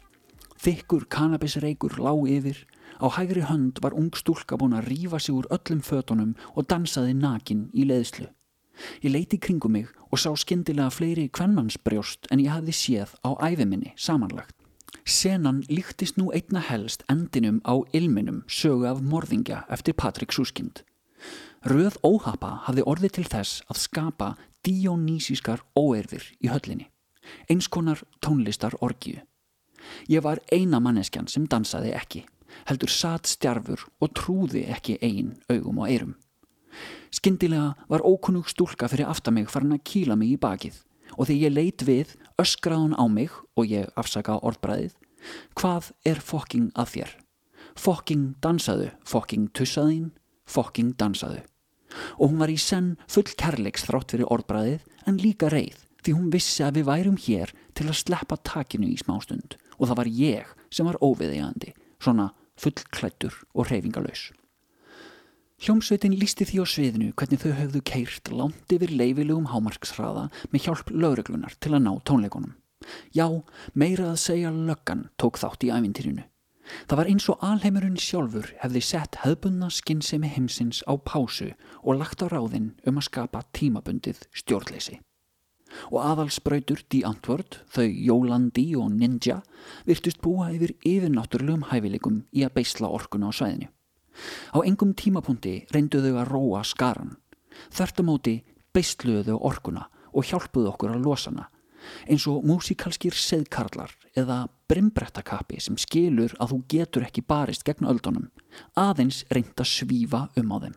Þykkur kannabisreikur lág yfir, á hægri hönd var ung stúlka búin að rýfa sig úr öllum fötunum og dansaði nakin í leðslu. Ég leiti kringum mig og sá skindilega fleiri kvennmannsbrjóst en ég hafði séð á æfiminni samanlagt. Senan líktist nú einna helst endinum á ilminum sögu af morðingja eftir Patrik Súskind. Röð óhapa hafði orðið til þess að skapa dionýsískar óerfir í höllinni, eins konar tónlistar orgiu. Ég var eina manneskjan sem dansaði ekki, heldur satt stjarfur og trúði ekki ein augum og eirum. Skyndilega var ókunnug stúlka fyrir aftamig farin að kýla mig í bakið og þegar ég leit við öskraðun á mig og ég afsaka orðbræðið hvað er fokking að þér? Fokking dansaðu, fokking tussaðín, fokking dansaðu. Og hún var í senn full kærleiks þrátt fyrir orðbræðið en líka reið því hún vissi að við værum hér til að sleppa takinu í smástund og það var ég sem var óviðeigandi, svona fullklættur og reyfingalös. Hljómsveitin lísti því á sviðinu hvernig þau höfðu keirt langt yfir leifilegum hámarksraða með hjálp lögreglunar til að ná tónleikonum. Já, meira að segja löggan tók þátt í ævintýrinu. Það var eins og alheimurinn sjálfur hefði sett hefðbunna skinnsemi heimsins á pásu og lagt á ráðinn um að skapa tímabundið stjórnleysi. Og aðalsbrautur Di Antwoord, þau Jólandi og Ninja, virtust búa yfir yfirnáttúrulegum hæfileikum í að beisla orkuna á svæðinu. Á engum tímapunkti reynduðu að róa skaran. Þörtumóti beisluðu orkuna og hjálpuðu okkur að losana eins og músikalskir seðkarlar eða brimbrettakappi sem skilur að þú getur ekki barist gegn öldunum, aðeins reynd að svífa um á þeim.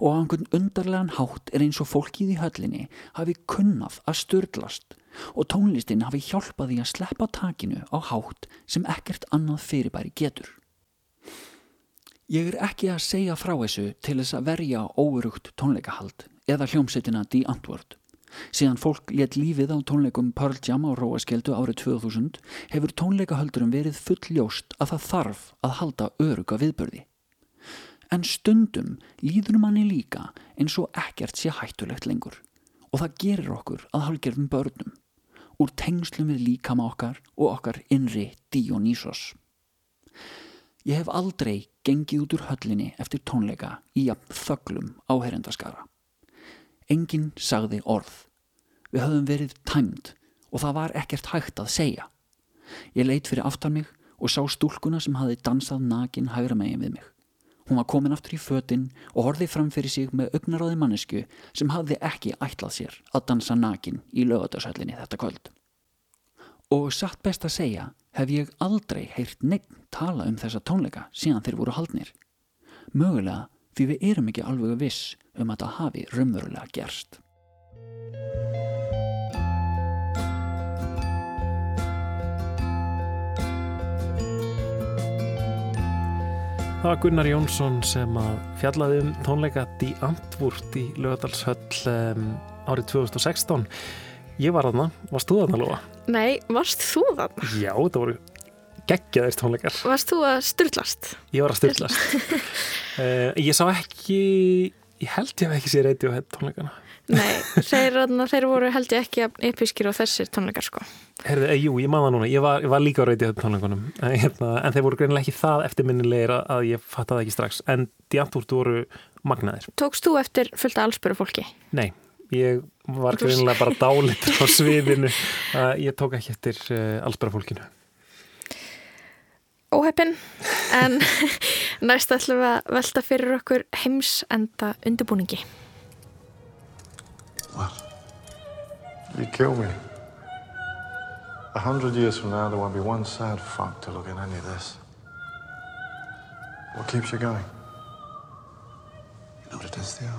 Og á einhvern undarlegan hátt er eins og fólkið í höllinni hafi kunnað að störtlast og tónlistin hafi hjálpað því að sleppa takinu á hátt sem ekkert annað fyrirbæri getur. Ég er ekki að segja frá þessu til þess að verja óurugt tónleikahald eða hljómsettina The Antwoord. Síðan fólk let lífið á tónleikum Pearl Jam á Róaskeldu árið 2000 hefur tónleikahöldurum verið fulljóst að það þarf að halda öruga viðbörði. En stundum líður manni líka eins og ekkert sé hættulegt lengur og það gerir okkur að halgerðum börnum úr tengslum við líkama okkar og okkar innri Dionysos. Ég hef aldrei gengið út úr höllinni eftir tónleika í jafn þöglum áherendaskara. Engin sagði orð. Við höfum verið tæmd og það var ekkert hægt að segja. Ég leit fyrir aftan mig og sá stúlkuna sem hafi dansað nakin hægra megin við mig. Hún var komin aftur í fötinn og horfið fram fyrir sig með augnaráði mannesku sem hafði ekki ætlað sér að dansa nakin í lögadásællinni þetta kvöld. Og satt best að segja hef ég aldrei heyrt neitt tala um þessa tónleika síðan þeir voru haldnir. Mögulega því við erum ekki alveg viss um að það hafi raunverulega gerst. Það var Gunnar Jónsson sem að fjallaði um tónleika Die Antwoord í Lögadalshöll um, árið 2016. Ég var aðna, varst þú aðna Lóa? Nei, varst þú aðna? Já, það voru geggjaðir tónleikar. Varst þú að styrlast? Ég var að styrlast. uh, <laughs> ég sá ekki Ég held ég að ekki sé reyti á tónleikana. Nei, þeir, þeir voru held ég ekki episkir á þessir tónleikar sko. Herði, eh, jú, ég maður núna, ég var, ég var líka á reyti á tónleikunum, en, hérna, en þeir voru greinilega ekki það eftirminnilegir að ég fatt að ekki strax, en Diantúrt voru magnaðir. Tókst þú eftir fullta allspöru fólki? Nei, ég var greinilega bara dálit á sviðinu, ég tók ekki eftir eh, allspöru fólkinu. Óheppin, en <laughs> Næst ætlum við að velta fyrir okkur heimsenda undirbúningi. What? You kill me. A hundred years from now there won't be one sad fuck to look at any of this. What keeps you going? You know what it is, Theo?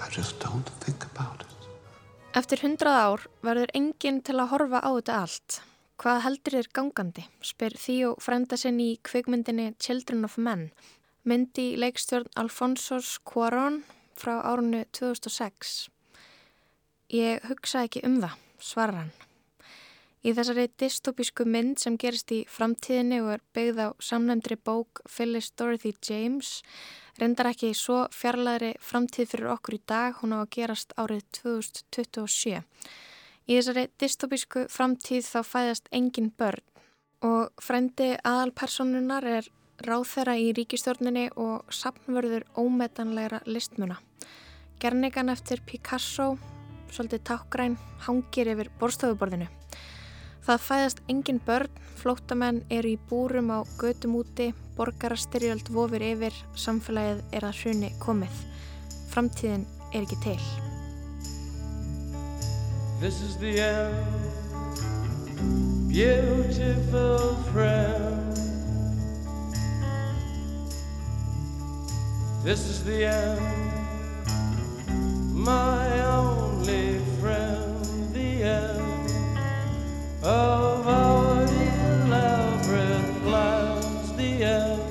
I just don't think about it. Eftir hundrað ár verður enginn til að horfa á þetta allt. Hvað heldur þér gangandi? spyr Þíó frænda sinn í kvikmyndinni Children of Men. Myndi leikstjórn Alfonsos Cuarón frá árunnu 2006. Ég hugsa ekki um það, svarar hann. Í þessari dystopísku mynd sem gerist í framtíðinni og er byggð á samnefndri bók Phyllis Dorothy James reyndar ekki svo fjarlæðri framtíð fyrir okkur í dag, hún á að gerast árið 2027. Í þessari dystopísku framtíð þá fæðast engin börn og frendi aðalpersonunar er ráþæra í ríkistjórninni og sapnvörður ómetanlegra listmuna. Gernigan eftir Picasso, svolítið tákgræn, hangir yfir borstofuborðinu. Það fæðast engin börn, flótamenn eru í búrum á götum úti, borgarastyrjöld vofir yfir, samfélagið er að hruni komið. Framtíðin er ekki til. This is the end, beautiful friend. This is the end, my only friend, the end of our elaborate plans, the end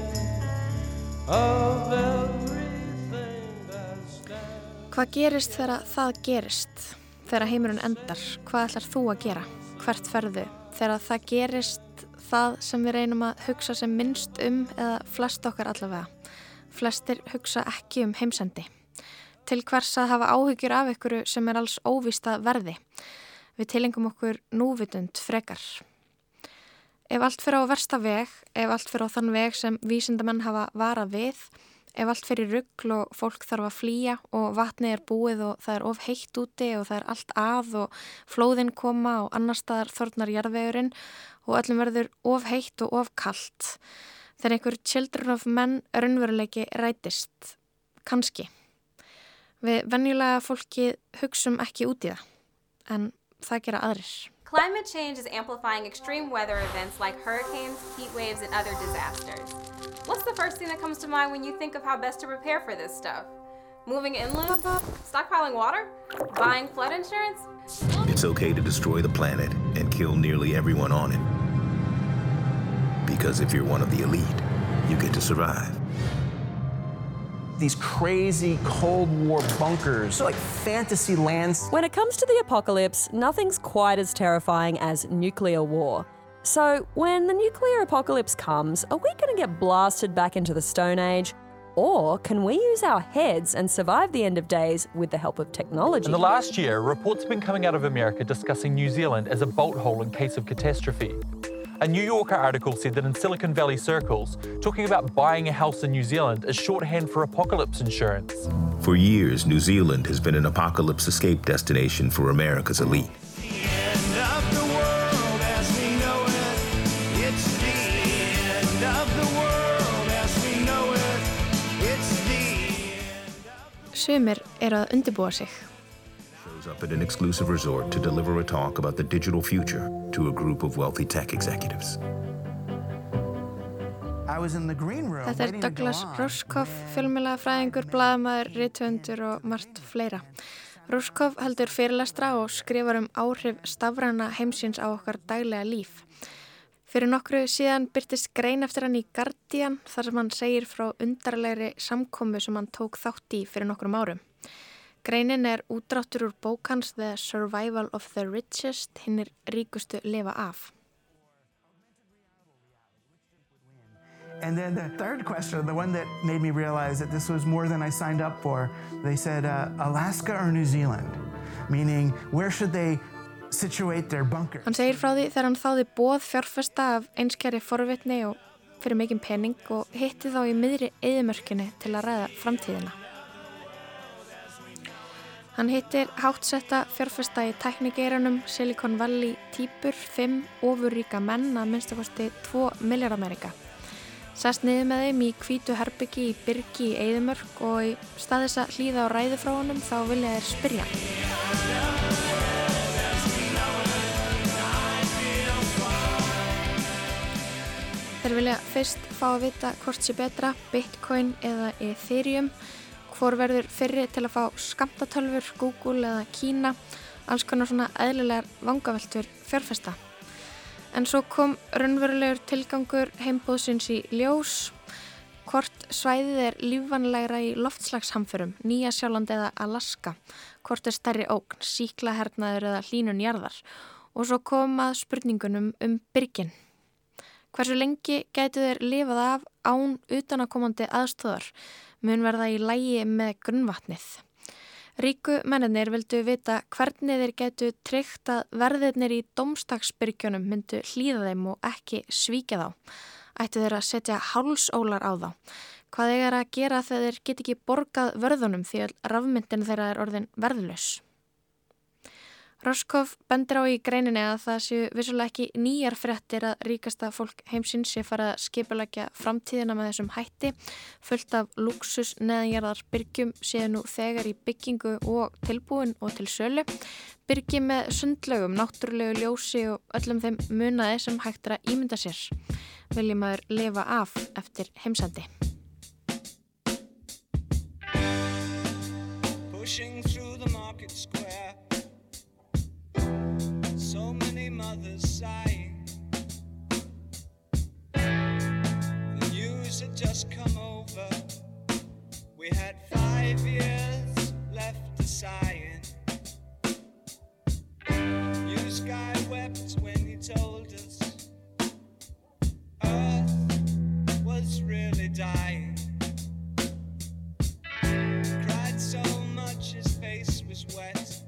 of everything that stands. Hvað gerist þegar það gerist? Þegar heimurinn endar, hvað ætlar þú að gera? Hvert ferðu? Þegar það gerist það sem við reynum að hugsa sem minnst um eða flest okkar allavega. Flestir hugsa ekki um heimsendi. Til hvers að hafa áhyggjur af ykkur sem er alls óvista verði. Við tilengum okkur núvitund frekar. Ef allt fyrir á versta veg, ef allt fyrir á þann veg sem vísindamenn hafa varað við, ef allt fyrir ruggl og fólk þarf að flýja og vatni er búið og það er of heitt úti og það er allt að og flóðin koma og annar staðar þornar jarðvegurinn og öllum verður of heitt og of kallt. Þegar einhver children of men raunveruleiki rætist. Kanski. Við venjulega fólki hugsum ekki út í það, en það gera aðrir. Climate change is amplifying extreme weather events like hurricanes, heat waves, and other disasters. What's the first thing that comes to mind when you think of how best to prepare for this stuff? Moving inland? Stockpiling water? Buying flood insurance? It's okay to destroy the planet and kill nearly everyone on it. Because if you're one of the elite, you get to survive. These crazy Cold War bunkers, like fantasy lands. When it comes to the apocalypse, nothing's quite as terrifying as nuclear war. So, when the nuclear apocalypse comes, are we going to get blasted back into the Stone Age? Or can we use our heads and survive the end of days with the help of technology? In the last year, reports have been coming out of America discussing New Zealand as a bolt hole in case of catastrophe. A New Yorker article said that in Silicon Valley circles, talking about buying a house in New Zealand is shorthand for apocalypse insurance. For years, New Zealand has been an apocalypse escape destination for America's elite. Sumir eru að undibúa sig. Shows up at an exclusive resort to deliver a talk about the digital future to a group of wealthy tech executives. Þetta er Douglas Rushkoff, fjölmjöla fræðingur, blaðamæður, rittvöndur og margt fleira. Rushkoff heldur fyrirlestra og skrifar um áhrif stafræna heimsins á okkar daglega líf. Fyrir nokkru síðan byrtist grein eftir hann í Guardian þar sem hann segir frá undarlegri samkomi sem hann tók þátt í fyrir nokkrum árum. Greinin er útráttur úr bókans The Survival of the Richest, hinn er ríkustu lifa af. And then the third question, the one that made me realize that this was more than I signed up for, they said uh, Alaska or New Zealand, meaning where should they situate their bunker? Hann segir frá því þegar hann þáði bóð fjárfesta af einskjari forvitni og fyrir mikinn pening og hitti þá í miðri eðimörkinni til að ræða framtíðina. Hann hittir háttsetta fjárfesta í tæknigeiranum Silicon Valley týpur, fimm ofurríka menn að minnstakosti 2 miljard Amerika. Sest niður með þeim í kvítu herbyggi í byrgi í Eidumörk og í staðis að hlýða á ræðu frá honum þá vilja þeir spyrja. Þeir vilja fyrst fá að vita hvort sé betra, Bitcoin eða Ethereum, hvor verður fyrri til að fá skamtatölfur, Google eða Kína, alls konar svona eðlilegar vangaveltur fjárfesta. En svo kom raunverulegur tilgangur heimbóðsins í ljós, hvort svæðið er lífanlegra í loftslagshamförum, Nýja Sjáland eða Alaska, hvort er stærri ógn, síklahernaður eða hlínun jarðar og svo kom að spurningunum um byrginn. Hversu lengi gætu þeir lifað af án utanakomandi aðstöðar mun verða í lægi með grunnvatnið. Ríku menninir vildu vita hvernig þeir getu tryggt að verðirnir í domstagsbyrgjunum myndu hlýða þeim og ekki svíkja þá. Ættu þeir að setja hálsólar á þá. Hvað þeir að gera þegar þeir get ekki borgað vörðunum því að rafmyndin þeirra er orðin verðlös. Roskov bendir á í greininni að það séu vissulega ekki nýjar frettir að ríkasta fólk heimsins sé fara að skipulegja framtíðina með þessum hætti. Fullt af luxus neðanjarðar byrgjum séu nú þegar í byggingu og tilbúin og til sölu. Byrgi með sundlegum, náttúrulegu ljósi og öllum þeim munaði sem hægt er að ímynda sér. Viljum aður lifa af eftir heimsandi. rushing Had just come over. We had five years left to sighing. News guy wept when he told us Earth was really dying. Cried so much his face was wet.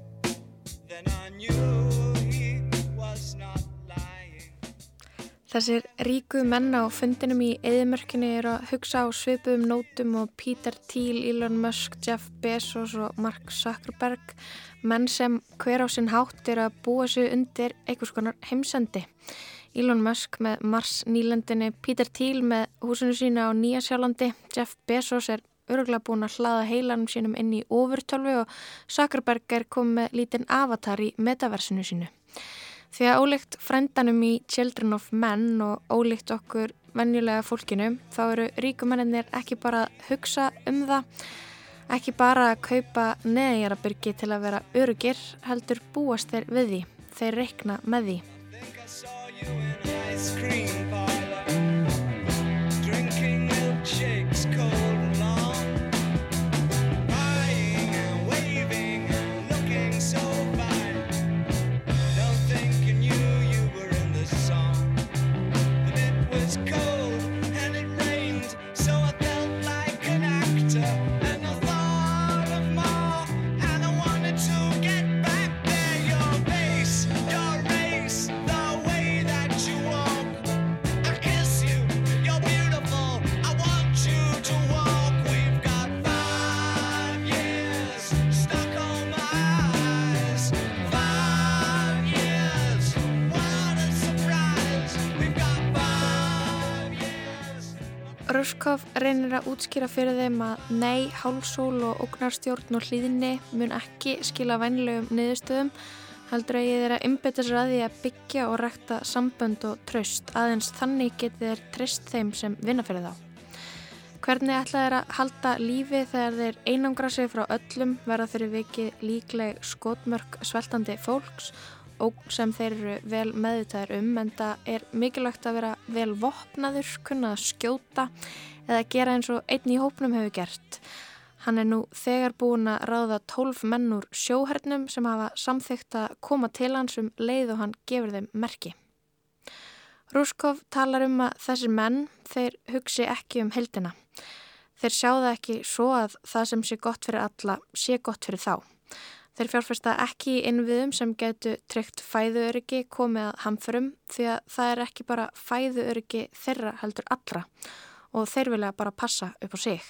Then I knew Þessir ríku menna á fundinum í eðimörkinni eru að hugsa á svipuðum nótum og Peter Thiel, Elon Musk, Jeff Bezos og Mark Zuckerberg, menn sem hver á sinn hátt eru að búa sig undir einhvers konar heimsendi. Elon Musk með Mars nýlendinni, Peter Thiel með húsinu sína á Nýja sjálandi, Jeff Bezos er öruglega búin að hlaða heilanum sínum inn í ofurtölvu og Zuckerberg er komið lítinn avatar í metaversinu sínu. Því að ólíkt frændanum í Children of Men og ólíkt okkur venjulega fólkinu þá eru ríkumennir ekki bara að hugsa um það, ekki bara að kaupa neðjarabyrgi til að vera örugir, heldur búast þeir við því, þeir reikna með því. Ruskov reynir að útskýra fyrir þeim að nei, hálsól og ógnarstjórn og hlýðinni mun ekki skila vænlegum niðurstöðum heldur að ég að umbeta sér að því að byggja og rækta sambönd og tröst aðeins þannig getið þeir trist þeim sem vinna fyrir þá. Hvernig ætla þeir að halda lífi þegar þeir einangra sig frá öllum verða fyrir vikið líkleg skotmörk sveltandi fólks og sem þeir eru vel meðvitaðir um en það er mikilvægt að vera vel vopnaður, kunna að skjóta eða gera eins og einn í hópnum hefur gert. Hann er nú þegar búin að ráða tólf menn úr sjóhernum sem hafa samþygt að koma til hans um leið og hann gefur þeim merki. Rúskov talar um að þessir menn, þeir hugsi ekki um heldina. Þeir sjá það ekki svo að það sem sé gott fyrir alla sé gott fyrir þá. Þeir fjárfesta ekki í innviðum sem getur tryggt fæðuöryggi komið að hamförum því að það er ekki bara fæðuöryggi þeirra heldur allra og þeir vilja bara passa upp á sig.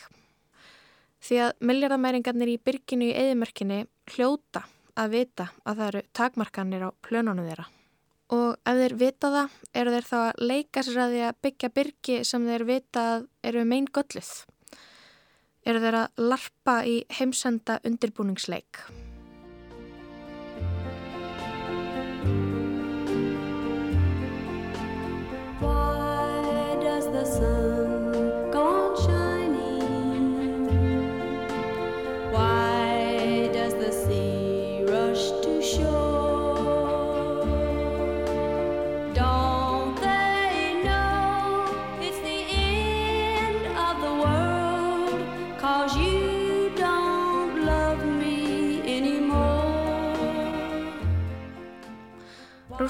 Því að miljardamæringarnir í byrginu í eðimörkinni hljóta að vita að það eru takmarkanir á plönunum þeirra. Og ef þeir vita það, eru þeir þá að leika sér að því að byggja byrgi sem þeir vita að eru mein gölluð. Eru þeir að larpa í heimsenda undirbúningsleik.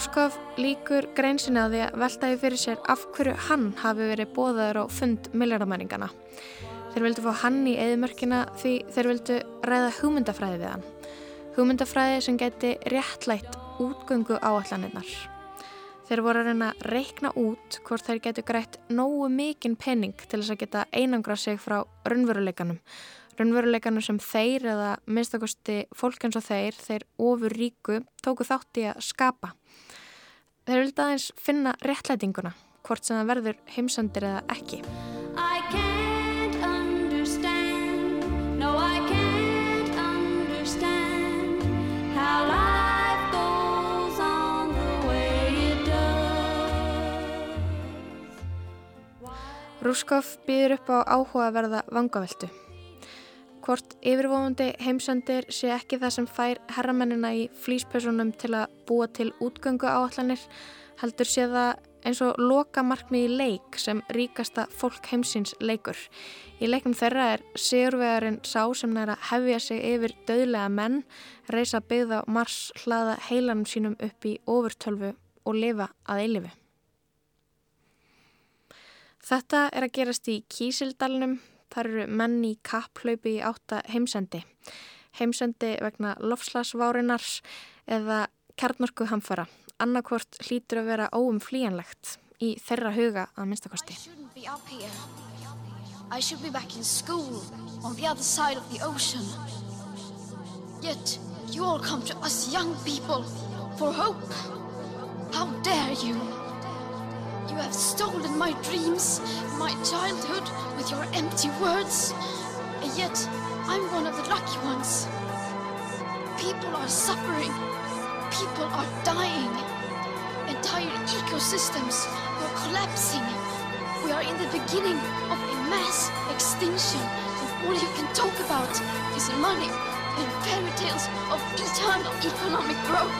Rúskov líkur greinsinni á því að veltaði fyrir sér af hverju hann hafi verið bóðaður á fund miljardamæningana. Þeir vildu fá hann í eðimörkina því þeir vildu ræða hugmyndafræði við hann. Hugmyndafræði sem geti réttlætt útgöngu áallanirnar. Þeir voru að reyna að reikna út hvort þeir getu grætt nógu mikinn penning til þess að geta einangra sig frá raunveruleikanum. Raunveruleikanum sem þeir eða minnstakosti fólk eins og þeir, þeir ofur ríku, tóku þátt í að skapa. Þeir vildi aðeins finna réttlætinguna, hvort sem það verður heimsendir eða ekki. Rúskov býður upp á áhugaverða vangaveltu. Hvort yfirvofandi heimsendir sé ekki það sem fær herramennina í flýspessunum til að búa til útgöngu áallanir, heldur sé það eins og loka markmið í leik sem ríkasta fólk heimsins leikur. Í leiknum þeirra er sigurvegarinn sá sem næra hefja sig yfir döðlega menn, reysa byggða mars hlaða heilanum sínum upp í ofurtölfu og lifa að eilifu. Þetta er að gerast í Kísildalunum, þar eru menn í kapplaupi í átta heimsendi. Heimsendi vegna lofslagsvárinars eða kjarnorku hamfara. Annarkvort hlýtur að vera óumflýjanlegt í þeirra huga að minnstakosti. Yet you all come to us young people for hope. How dare you? You have stolen my dreams, my childhood with your empty words. And yet I'm one of the lucky ones. People are suffering. People are dying. Entire ecosystems are collapsing. We are in the beginning of a mass extinction, and all you can talk about is money and fairy tales of eternal economic growth.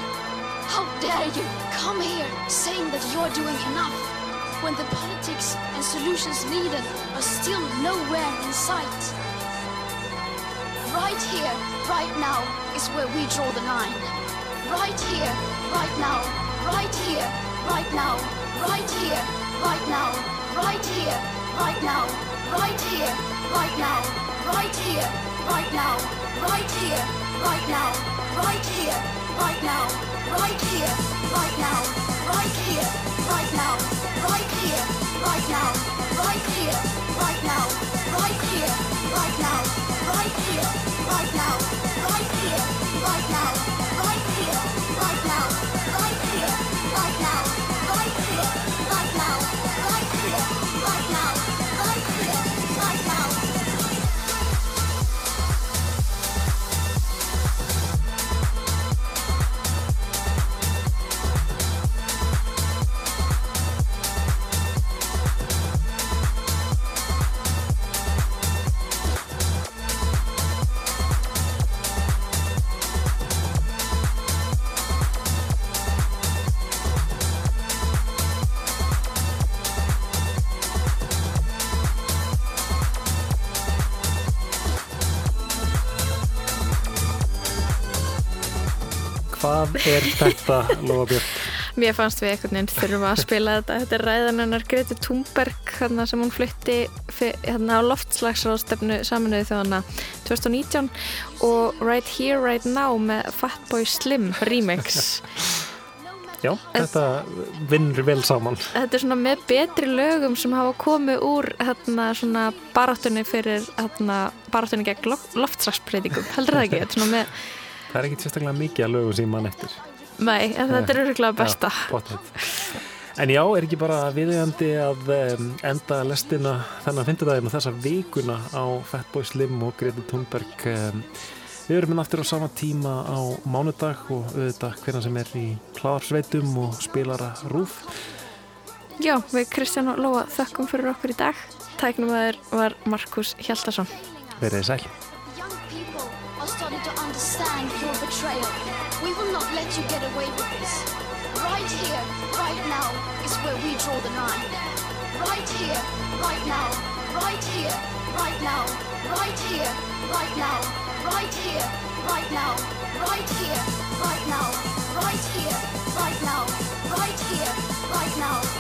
How dare you come here saying that you're doing enough when the politics and solutions needed are still nowhere in sight? Right here, right now is where we draw the line. Right here, right now, right here, right now, right here, right now, right here, right now, right here, right now, right here, right now, right here, right now, right here, right now, right here, right now, right here, right now, right here, right now, right here, right now, right here, right now, right here, right now, er þetta, Lóa Björn? Mér fannst við einhvern veginn þurfa að spila þetta. Þetta er ræðan hennar Greti Thunberg hérna, sem hún flutti fyr- hérna, á loftslagsráðstefnu saminuði þjóðana 2019 og Right Here, Right Now með Fatboy Slim remix. <laughs> Já, þetta vinnur vel saman. Þetta er svona með betri lögum sem hafa komið úr hérna, svona baráttunni fyrir hérna, baráttunni gegn lof- loftslagsbreytingum. Heldur það ekki? Þetta er svona með, Það er ekki sérstaklega mikið að lögum sem mann eftir. nei, en þetta er öruglega besta. Pottþétt. en já, er ekki bara viðeigandi að um, enda lestina þennan fymtudaginn og þessa vikuna á Fatboy Slim og Greti Thunberg. Um, við erum inn aftur á sama tíma á mánudag og auðvitað hvernig sem er í hlaðarsveitum og spilara rúf. Já, við Kristján og Lóa þökkum fyrir okkur í dag. Tæknum aður var Markus Hjaltarsson. Verið sæl. Are starting to understand your betrayal. We will not let you get away with this. Right here, right now is where we draw the line. Right here, right now, right here, right now, right here, right now, right here, right now, right here, right now, right here, right now, right here, right now.